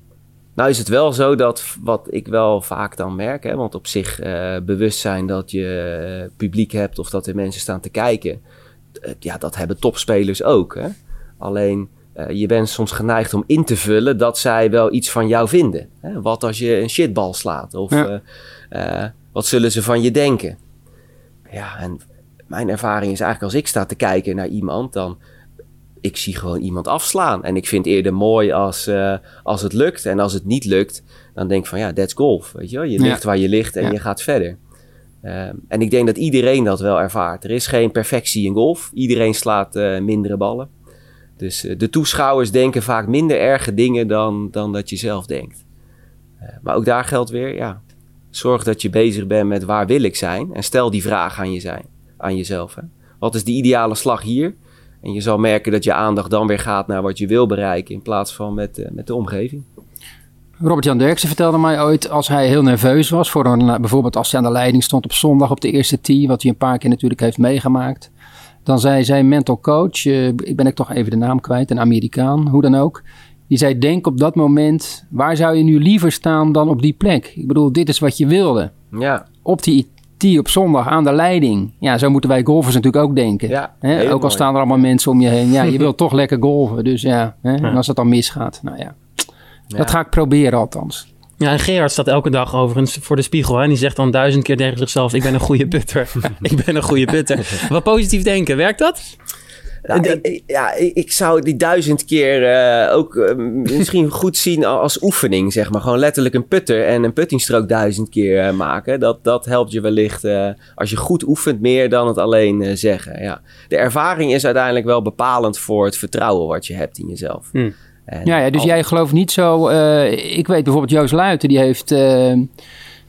nou is het wel zo dat wat ik wel vaak dan merk, hè, want op zich uh, bewust zijn dat je uh, publiek hebt of dat er mensen staan te kijken, uh, ja, dat hebben topspelers ook. Hè? Alleen je bent soms geneigd om in te vullen dat zij wel iets van jou vinden. Hè? Wat als je een shitbal slaat? Of ja. wat zullen ze van je denken? Ja, en mijn ervaring is eigenlijk als ik sta te kijken naar iemand, dan ik zie gewoon iemand afslaan. En ik vind het eerder mooi als, uh, als het lukt. En als het niet lukt, dan denk ik van ja, that's golf. Weet je wel? Je ligt waar je ligt en ja. je gaat verder. Uh, en ik denk dat iedereen dat wel ervaart. Er is geen perfectie in golf. Iedereen slaat uh, mindere ballen. Dus de toeschouwers denken vaak minder erge dingen dan, dan dat je zelf denkt. maar ook daar geldt weer, ja, zorg dat je bezig bent met waar wil ik zijn. En stel die vraag aan, je zijn, aan jezelf. Hè. Wat is de ideale slag hier? En je zal merken dat je aandacht dan weer gaat naar wat je wil bereiken in plaats van met, uh, met de omgeving. Robert-Jan Derksen vertelde mij ooit als hij heel nerveus was, voor een, bijvoorbeeld als hij aan de leiding stond op zondag op de eerste tee, wat hij een paar keer natuurlijk heeft meegemaakt. Dan zei zijn mental coach, uh, ik ben ik toch even de naam kwijt, een Amerikaan, hoe dan ook. Die zei, denk op dat moment, waar zou je nu liever staan dan op die plek? Ik bedoel, dit is wat je wilde. Ja. Op die tee op zondag aan de leiding. Ja, zo moeten wij golfers natuurlijk ook denken. Ja, hè? Ook al mooi. staan er allemaal mensen om je heen. Ja, je wilt toch lekker golven. Dus ja, hè? en als het dan misgaat, nou ja. ja. Dat ga ik proberen althans. Ja, en Gerard staat elke dag overigens voor de spiegel. Hè? En die zegt dan duizend keer tegen zichzelf... ik ben een goede putter. ik ben een goede putter. Wat positief denken, werkt dat? Ja, ik, ja, ik zou die duizend keer uh, ook uh, misschien goed zien als oefening, zeg maar. Gewoon letterlijk een putter en een puttingstrook duizend keer uh, maken. Dat, dat helpt je wellicht als je goed oefent meer dan het alleen zeggen. Ja. De ervaring is uiteindelijk wel bepalend voor het vertrouwen wat je hebt in jezelf. Hmm. Ja, ja, dus al... jij gelooft niet zo... ik weet bijvoorbeeld Joost Luiten, die heeft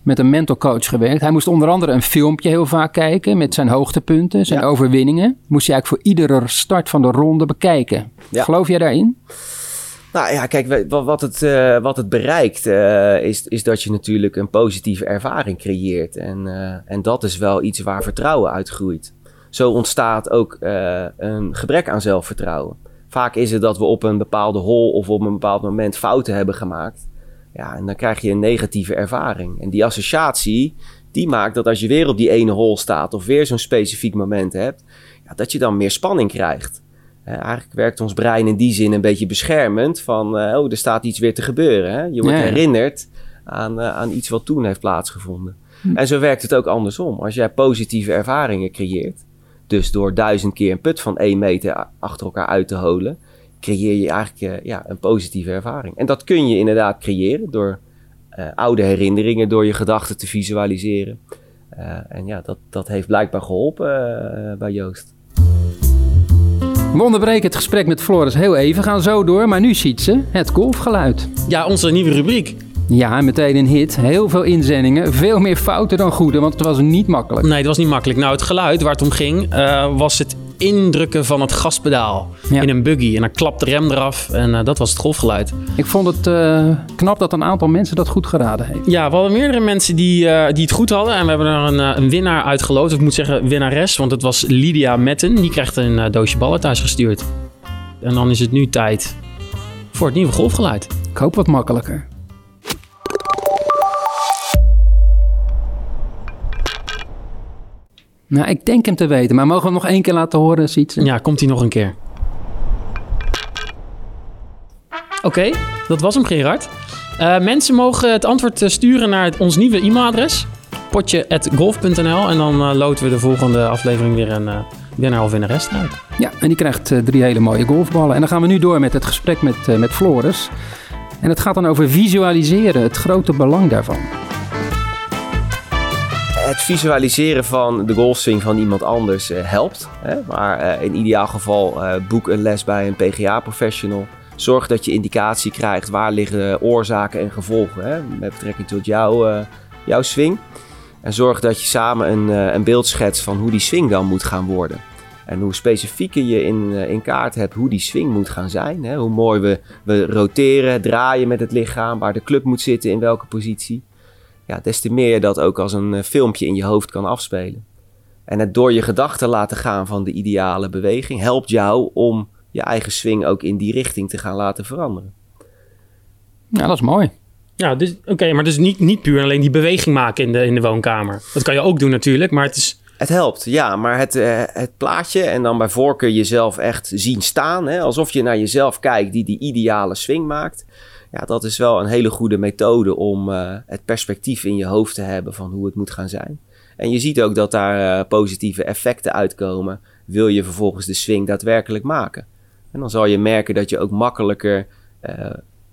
met een mental coach gewerkt. Hij moest onder andere een filmpje heel vaak kijken met zijn hoogtepunten, zijn ja. overwinningen. Moest hij eigenlijk voor iedere start van de ronde bekijken. Ja. Geloof jij daarin? Nou ja, kijk, wat het, uh, wat het bereikt uh, is, is dat je natuurlijk een positieve ervaring creëert. En, uh, en dat is wel iets waar vertrouwen uit groeit. Zo ontstaat ook een gebrek aan zelfvertrouwen. Vaak is het dat we op een bepaalde hol of op een bepaald moment fouten hebben gemaakt. Ja, en dan krijg je een negatieve ervaring. En die associatie, die maakt dat als je weer op die ene hol staat of weer zo'n specifiek moment hebt, ja, dat je dan meer spanning krijgt. Uh, eigenlijk werkt ons brein in die zin een beetje beschermend van, uh, oh, er staat iets weer te gebeuren. Hè? Je wordt ja, ja. herinnerd aan, uh, aan iets wat toen heeft plaatsgevonden. Hm. En zo werkt het ook andersom. Als jij positieve ervaringen creëert, dus door duizend keer een put van één meter achter elkaar uit te holen, creëer je eigenlijk uh, ja, een positieve ervaring. En dat kun je inderdaad creëren door uh, oude herinneringen, door je gedachten te visualiseren. Uh, en ja, dat, dat heeft blijkbaar geholpen bij Joost. We onderbreken het gesprek met Floris heel even, gaan zo door. Maar nu ziet ze het golfgeluid. Ja, onze nieuwe rubriek. Ja, meteen een hit. Heel veel inzendingen. Veel meer fouten dan goede, want het was niet makkelijk. Nee, het was niet makkelijk. Nou, het geluid waar het om ging, uh, was het indrukken van het gaspedaal ja. in een buggy. En dan klapt de rem eraf en uh, dat was het golfgeluid. Ik vond het uh, knap dat een aantal mensen dat goed geraden heeft. Ja, we hadden meerdere mensen die, uh, die het goed hadden. En we hebben er een, een winnaar uitgeloot. Ik moet zeggen winnares, want het was Lydia Metten. Die krijgt een doosje ballen thuis gestuurd. En dan is het nu tijd voor het nieuwe golfgeluid. Ik hoop wat makkelijker. Nou, ik denk hem te weten, maar mogen we hem nog één keer laten horen, Sietse? Ja, komt hij nog een keer. Oké, okay, dat was hem, Gerard. Uh, mensen mogen het antwoord sturen naar ons nieuwe e-mailadres. potje.golf.nl En dan uh, loten we de volgende aflevering weer een uh, winnaar of winnares uit. Ja, en die krijgt drie hele mooie golfballen. En dan gaan we nu door met het gesprek met, met Floris. En het gaat dan over visualiseren, het grote belang daarvan. Het visualiseren van de golfswing van iemand anders uh, helpt. Hè? Maar uh, in ideaal geval uh, boek een les bij een PGA-professional. Zorg dat je indicatie krijgt waar liggen oorzaken en gevolgen hè? met betrekking tot jou, jouw swing. En zorg dat je samen een, een beeld schetst van hoe die swing dan moet gaan worden. En hoe specifieker je in, in kaart hebt hoe die swing moet gaan zijn. Hè? Hoe mooi we, we roteren, draaien met het lichaam, waar de club moet zitten, in welke positie. Ja, des te meer je dat ook als een filmpje in je hoofd kan afspelen. En het door je gedachten laten gaan van de ideale beweging helpt jou om je eigen swing ook in die richting te gaan laten veranderen. Ja, dat is mooi. Ja, dus, oké, maar dus niet, niet puur alleen die beweging maken in de, in de woonkamer. Dat kan je ook doen natuurlijk, maar het is... Het helpt, ja, maar het, uh, het plaatje en dan bij voorkeur jezelf echt zien staan. Hè, alsof je naar jezelf kijkt die die ideale swing maakt. Ja, dat is wel een hele goede methode om uh, het perspectief in je hoofd te hebben van hoe het moet gaan zijn. En je ziet ook dat daar uh, positieve effecten uitkomen. Wil je vervolgens de swing daadwerkelijk maken? En dan zal je merken dat je ook makkelijker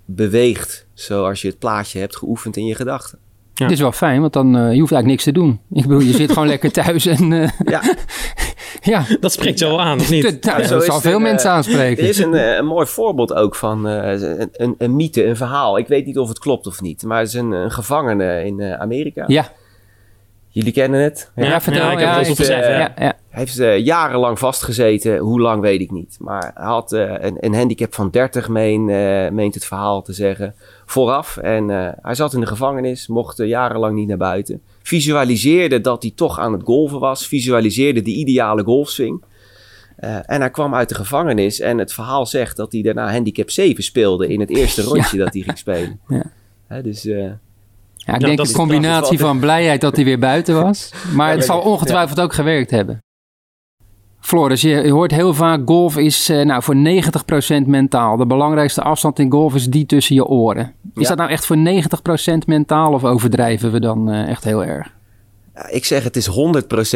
beweegt zoals je het plaatje hebt geoefend in je gedachten. Ja. Dit is wel fijn, want dan uh, je hoeft eigenlijk niks te doen. Ik bedoel, je zit gewoon lekker thuis en... Uh, ja. ja. Dat spreekt zo aan, of niet? Nou, ja, dat zal veel mensen aanspreken. Er is een, een, mooi voorbeeld ook van uh, een, een, een, mythe, een verhaal. Ik weet niet of het klopt of niet. Maar het is een, een gevangene in Amerika. Ja. Jullie kennen het? Ja, ja vertel. Ja, ja, heeft, ja, ja. heeft uh, jarenlang vastgezeten. Hoe lang weet ik niet. Maar hij had uh, een, een, handicap van 30, meen, uh, meent het verhaal te zeggen, vooraf. En hij zat in de gevangenis, mocht jarenlang niet naar buiten. Visualiseerde dat hij toch aan het golven was. Visualiseerde de ideale golfswing. en hij kwam uit de gevangenis en het verhaal zegt dat hij daarna handicap 7 speelde in het eerste rondje dat hij ging spelen. Ja. dus ja, ik denk een combinatie van blijheid dat hij weer buiten was. Maar het zal ongetwijfeld ook gewerkt hebben. Floris, je, hoort heel vaak golf is uh, nou, voor 90% mentaal. De belangrijkste afstand in golf is die tussen je oren. Is dat nou echt voor 90% mentaal of overdrijven we dan uh, echt heel erg? Ik zeg het is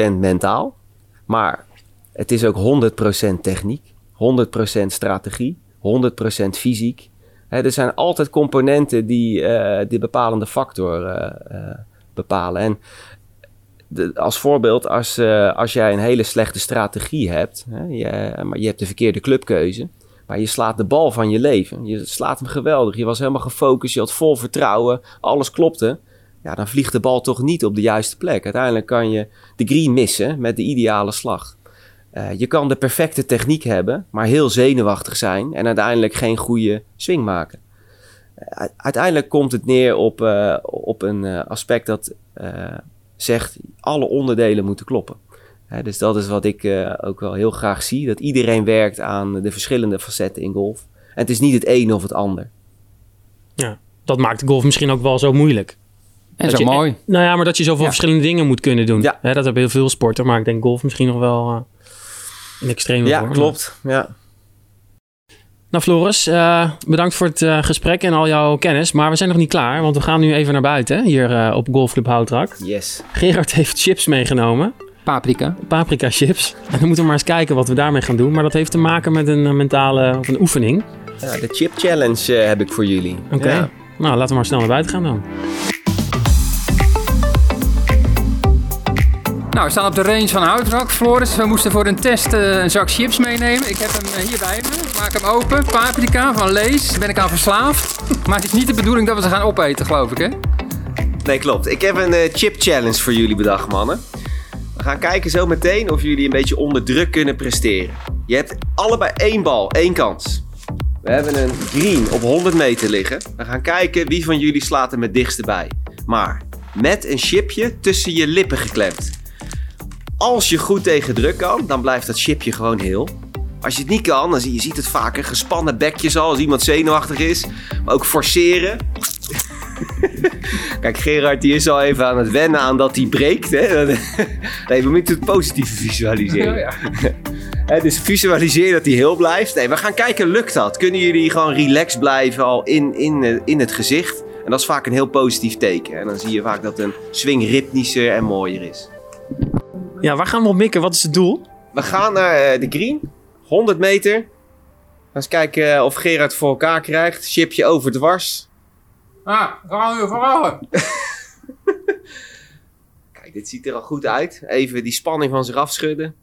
100% mentaal. Maar het is ook 100% techniek, 100% strategie, 100% fysiek er zijn altijd componenten die uh, de bepalende factor uh, uh, bepalen. En als voorbeeld, als, als jij een hele slechte strategie hebt, hè, je, maar je hebt de verkeerde clubkeuze, maar je slaat de bal van je leven. Je slaat hem geweldig. Je was helemaal gefocust, je had vol vertrouwen, alles klopte. Ja, dan vliegt de bal toch niet op de juiste plek. Uiteindelijk kan je de green missen met de ideale slag. Uh, je kan de perfecte techniek hebben, maar heel zenuwachtig zijn en uiteindelijk geen goede swing maken. Uh, uiteindelijk komt het neer op, op een aspect dat zegt alle onderdelen moeten kloppen. dus dat is wat ik ook wel heel graag zie, dat iedereen werkt aan de verschillende facetten in golf. En het is niet het een of het ander. Ja, dat maakt golf misschien ook wel zo moeilijk. En dat zo je, mooi. Nou ja, maar dat je zoveel ja. verschillende dingen moet kunnen doen. Ja. dat hebben heel veel sporten, maar ik denk golf misschien nog wel in extreme ja, vorm. klopt. Ja. Nou, Floris, uh, bedankt voor het uh, gesprek en al jouw kennis. Maar we zijn nog niet klaar, want we gaan nu even naar buiten hier uh, op Golfclub Houtrak. Yes. Gerard heeft chips meegenomen. Paprika. Paprika chips. En dan moeten we maar eens kijken wat we daarmee gaan doen. Maar dat heeft te maken met een mentale of een oefening. Ja, de chip challenge heb ik voor jullie. Oké. Okay. Ja. Nou, laten we maar snel naar buiten gaan dan. Nou, we staan op de range van Houtrak, Floris. We moesten voor een test uh, een zak chips meenemen. Ik heb hem uh, hier bij me. Maak hem open. Paprika van Lees. Daar ben ik aan verslaafd. Maar het is niet de bedoeling dat we ze gaan opeten, geloof ik, hè? Nee, klopt. Ik heb een uh, chip challenge voor jullie bedacht, mannen. We gaan kijken zo meteen of jullie een beetje onder druk kunnen presteren. Je hebt allebei één bal, één kans. We hebben een green op 100 meter liggen. We gaan kijken wie van jullie slaat hem het dichtste bij. Maar met een chipje tussen je lippen geklemd. Als je goed tegen druk kan, dan blijft dat chipje gewoon heel. Als je het niet kan, dan zie je ziet het vaker gespannen bekjes al als iemand zenuwachtig is. Maar ook forceren. Kijk, Gerard die is al even aan het wennen aan dat hij breekt. Hè? Nee, we moeten het positieve visualiseren. Ja, ja. dus visualiseer dat hij heel blijft. Nee, we gaan kijken, lukt dat? Kunnen jullie gewoon relaxed blijven al in, in, in het gezicht? En dat is vaak een heel positief teken. En dan zie je vaak dat een swing ritmischer en mooier is. Ja, waar gaan we op mikken? Wat is het doel? We gaan naar uh, de green. 100 meter. Eens kijken of Gerard voor elkaar krijgt. Chipje over dwars. Ah, gaan we vragen. Kijk, dit ziet er al goed uit. Even die spanning van zich afschudden.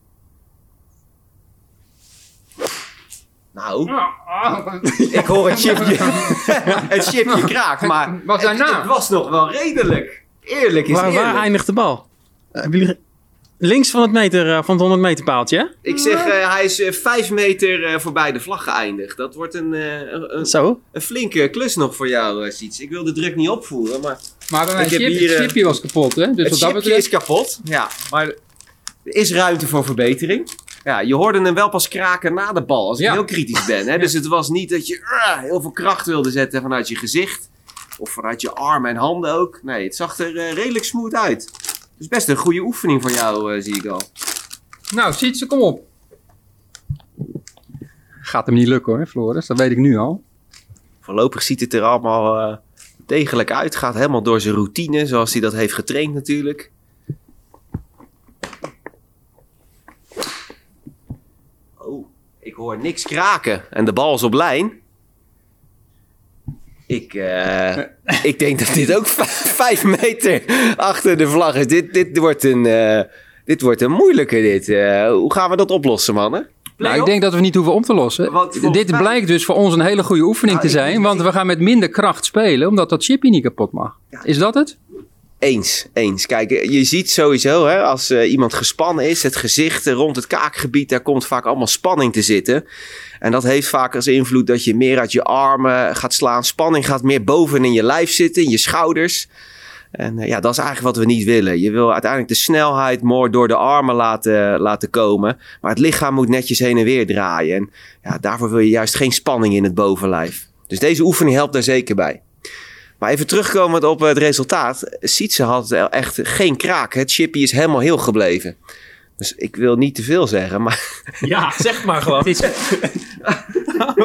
Nou, ik hoor het chipje, het chipje kraakt, maar Wat het, daarna? het was nog wel redelijk. Eerlijk is Waar, waar eindigt de bal? Jullie... Links van het, meter, eh, van het 100 meter paaltje? Ik zeg, eh, hij is eh, vijf meter eh, voorbij de vlag geëindigd. Dat wordt een, eh, een, Zo. een flinke klus nog voor jou, uh, Siets. Ik wil de druk niet opvoeren, maar Maar bij mijn Ik heb chip, hier, het eh, chipje was kapot, hè? Dus het wat dat chipje betreft... is kapot. Ja, maar er is ruimte voor verbetering. Ja, je hoorde hem wel pas kraken na de bal, als ik Ja. heel kritisch ben. Hè? Dus het was niet dat je ah, heel veel kracht wilde zetten vanuit je gezicht. Of vanuit je armen en handen ook. Nee, het zag er eh, redelijk smooth uit. Dus best een goede oefening van jou, eh, zie ik al. Nou, Sietse, kom op. Gaat hem niet lukken hoor, Floris. Dat weet ik nu al. Voorlopig ziet het er allemaal eh, degelijk uit. Gaat helemaal door zijn routine, zoals hij dat heeft getraind natuurlijk. Oh, ik hoor niks kraken. En de bal is op lijn. Ik, eh, ik denk dat dit ook vijf meter achter de vlag is. Dit, dit, wordt, een, eh, dit wordt een moeilijke. Dit. Eh, hoe gaan we dat oplossen, mannen? Nou, ik denk dat we niet hoeven om te lossen. Dit mij- blijkt dus voor ons een hele goede oefening Nou, te ik- zijn. Want we gaan met minder kracht spelen, omdat dat chipje niet kapot mag. Is dat het? Eens, eens. Kijk, eh, je ziet sowieso hè, als eh, iemand gespannen is, het gezicht eh, rond het kaakgebied, daar komt vaak allemaal spanning te zitten. En dat heeft vaak als invloed dat je meer uit je armen gaat slaan. Spanning gaat meer boven in je lijf zitten, in je schouders. En ja, dat is eigenlijk wat we niet willen. Je wil uiteindelijk de snelheid more door de armen laten, laten komen. Maar het lichaam moet netjes heen en weer draaien. En ja, daarvoor wil je juist geen spanning in het bovenlijf. Dus deze oefening helpt daar zeker bij. Maar even terugkomend op het resultaat. Sietse had echt geen kraak. Het chippy is helemaal heel gebleven. Dus ik wil niet te veel zeggen, maar Ja, zeg maar gewoon.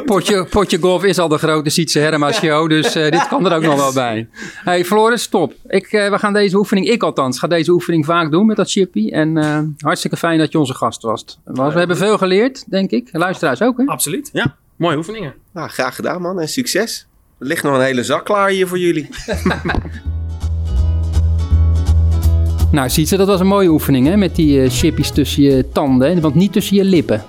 Potje, potje golf is al de grote Sietse Herma show, dus eh, dit kan er ook nog wel bij. Hey Floris, stop. Ik, eh, we gaan deze oefening, ik althans, ga deze oefening vaak doen met dat chippy. En eh, hartstikke fijn dat je onze gast was. was. We hebben veel geleerd, denk ik. Luisteraars ook, hè? Absoluut. Ja, mooie oefeningen. nou, graag gedaan man en succes. Er ligt nog een hele zak klaar hier voor jullie. Nou, Sietse, dat was een mooie oefening, hè? Met die eh, chippies tussen je tanden, hè? want niet tussen je lippen.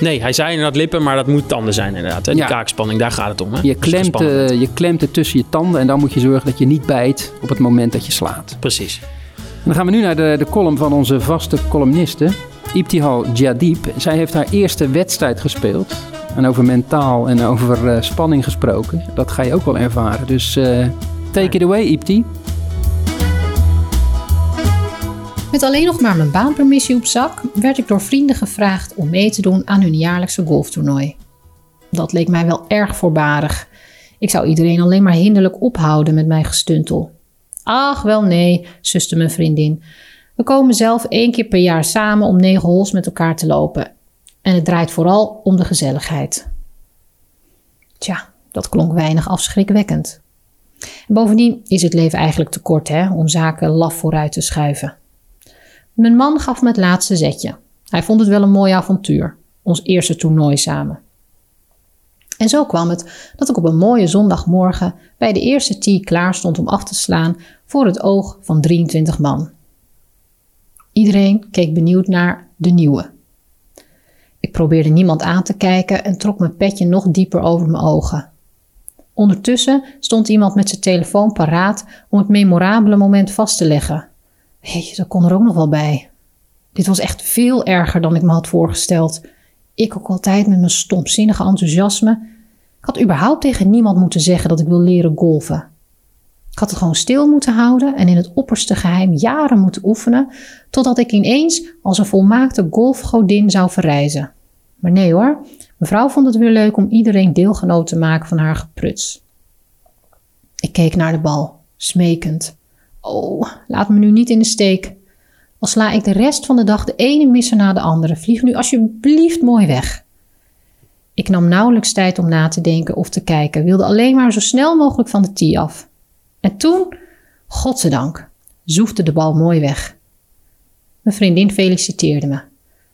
Nee, hij zei inderdaad lippen, maar dat moet tanden zijn inderdaad. Hè? Die Ja. kaakspanning, daar gaat het om. Hè? Je klemt, eh, je klemt het tussen je tanden en dan moet je zorgen dat je niet bijt op het moment dat je slaat. Precies. En dan gaan we nu naar de, de column van onze vaste columniste, Ibtihal Jadib. Zij heeft haar eerste wedstrijd gespeeld. En over mentaal en over eh, spanning gesproken. Dat ga je ook wel ervaren. Dus eh, take it away, Ibti. Met alleen nog maar mijn baanpermissie op zak werd ik door vrienden gevraagd om mee te doen aan hun jaarlijkse golftoernooi. Dat leek mij wel erg voorbarig. Ik zou iedereen alleen maar hinderlijk ophouden met mijn gestuntel. Ach, wel nee, zuste mijn vriendin. We komen zelf één keer per jaar samen om negen holes met elkaar te lopen. En het draait vooral om de gezelligheid. Tja, dat klonk weinig afschrikwekkend. En bovendien is het leven eigenlijk te kort hè, om zaken laf vooruit te schuiven. Mijn man gaf me het laatste zetje. Hij vond het wel een mooi avontuur, ons eerste toernooi samen. En zo kwam het dat ik op een mooie zondagmorgen bij de eerste tee klaar stond om af te slaan voor het oog van 23 man. Iedereen keek benieuwd naar de nieuwe. Ik probeerde niemand aan te kijken en trok mijn petje nog dieper over mijn ogen. Ondertussen stond iemand met zijn telefoon paraat om het memorabele moment vast te leggen. Hé, dat kon er ook nog wel bij. Dit was echt veel erger dan ik me had voorgesteld. Ik ook altijd met mijn stomzinnige enthousiasme. Ik had überhaupt tegen niemand moeten zeggen dat ik wil leren golven. Ik had het gewoon stil moeten houden en in het opperste geheim jaren moeten oefenen, totdat ik ineens als een volmaakte golfgodin zou verrijzen. Maar nee hoor, mevrouw vond het weer leuk om iedereen deelgenoot te maken van haar gepruts. Ik keek naar de bal, smekend. Oh, laat me nu niet in de steek. Al sla ik de rest van de dag de ene misser na de andere. Vlieg nu alsjeblieft mooi weg. Ik nam nauwelijks tijd om na te denken of te kijken. Wilde alleen maar zo snel mogelijk van de tee af. En toen, godzijdank, zoefde de bal mooi weg. Mijn vriendin feliciteerde me.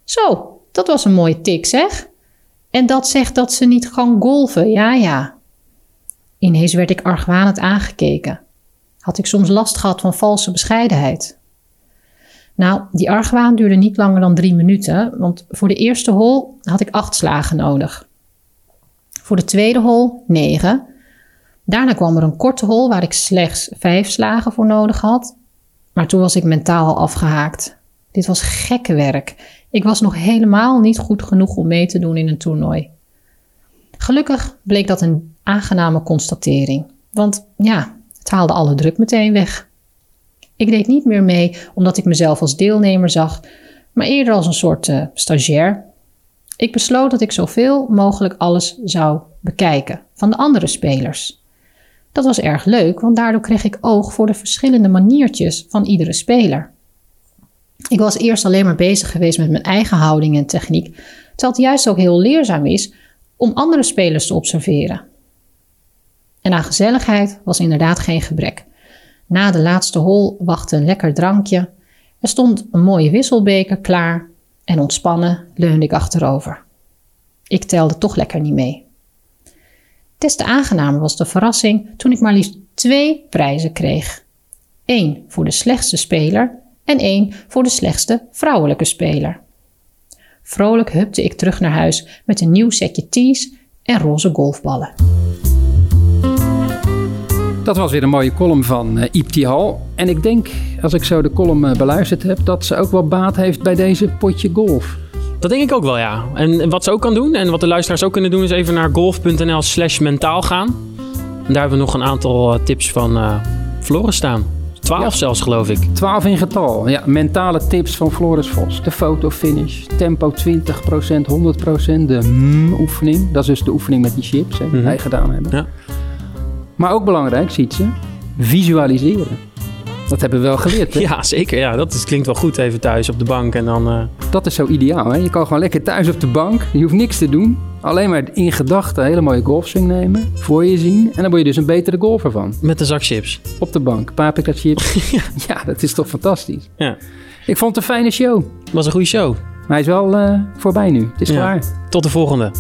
Zo, dat was een mooie tik, zeg. En dat zegt dat ze niet kan golven, ja ja. Ineens werd ik argwanend aangekeken. Had ik soms last gehad van valse bescheidenheid? Nou, die argwaan duurde niet langer dan drie minuten, want voor de eerste hol had ik acht slagen nodig. Voor de tweede hol negen. Daarna kwam er een korte hol waar ik slechts vijf slagen voor nodig had. Maar toen was ik mentaal al afgehaakt. Dit was gekke werk. Ik was nog helemaal niet goed genoeg om mee te doen in een toernooi. Gelukkig bleek dat een aangename constatering. Want ja, het haalde alle druk meteen weg. Ik deed niet meer mee omdat ik mezelf als deelnemer zag, maar eerder als een soort uh, stagiair. Ik besloot dat ik zoveel mogelijk alles zou bekijken van de andere spelers. Dat was erg leuk, want daardoor kreeg ik oog voor de verschillende maniertjes van iedere speler. Ik was eerst alleen maar bezig geweest met mijn eigen houding en techniek, terwijl het juist ook heel leerzaam is om andere spelers te observeren. En aan gezelligheid was inderdaad geen gebrek. Na de laatste hol wachtte een lekker drankje. Er stond een mooie wisselbeker klaar en ontspannen leunde ik achterover. Ik telde toch lekker niet mee. Des te aangenamer was de verrassing toen ik maar liefst twee prijzen kreeg. Eén voor de slechtste speler en één voor de slechtste vrouwelijke speler. Vrolijk hupte ik terug naar huis met een nieuw setje tees en roze golfballen. Dat was weer een mooie column van uh, Iep Hal. En ik denk, als ik zo de column uh, beluisterd heb, dat ze ook wel baat heeft bij deze potje golf. Dat denk ik ook wel, ja. En wat ze ook kan doen, en wat de luisteraars ook kunnen doen, is even naar golf.nl slash mentaal gaan. En daar hebben we nog een aantal uh, tips van uh, Floris staan. Twaalf ja. zelfs, geloof ik. Twaalf in getal. Ja, mentale tips van Floris Vos. De fotofinish, tempo 20%, 100%, de mm-oefening. Dat is dus de oefening met die chips hè, die mm-hmm. wij gedaan hebben. Ja. Maar ook belangrijk, ziet ze, visualiseren. Dat hebben we wel geleerd, hè? Ja, zeker. Ja, dat is, klinkt wel goed even thuis op de bank en dan... Uh... Dat is zo ideaal, hè? Je kan gewoon lekker thuis op de bank. Je hoeft niks te doen. Alleen maar in gedachten een hele mooie golfswing nemen. Voor je zien. En dan word je dus een betere golfer van. Met de zak chips. Op de bank. Paprika chips. ja. ja, dat is toch fantastisch. Ja. Ik vond het een fijne show. Het was een goede show. Maar hij is wel uh, voorbij nu. Het is ja. klaar. Tot de volgende.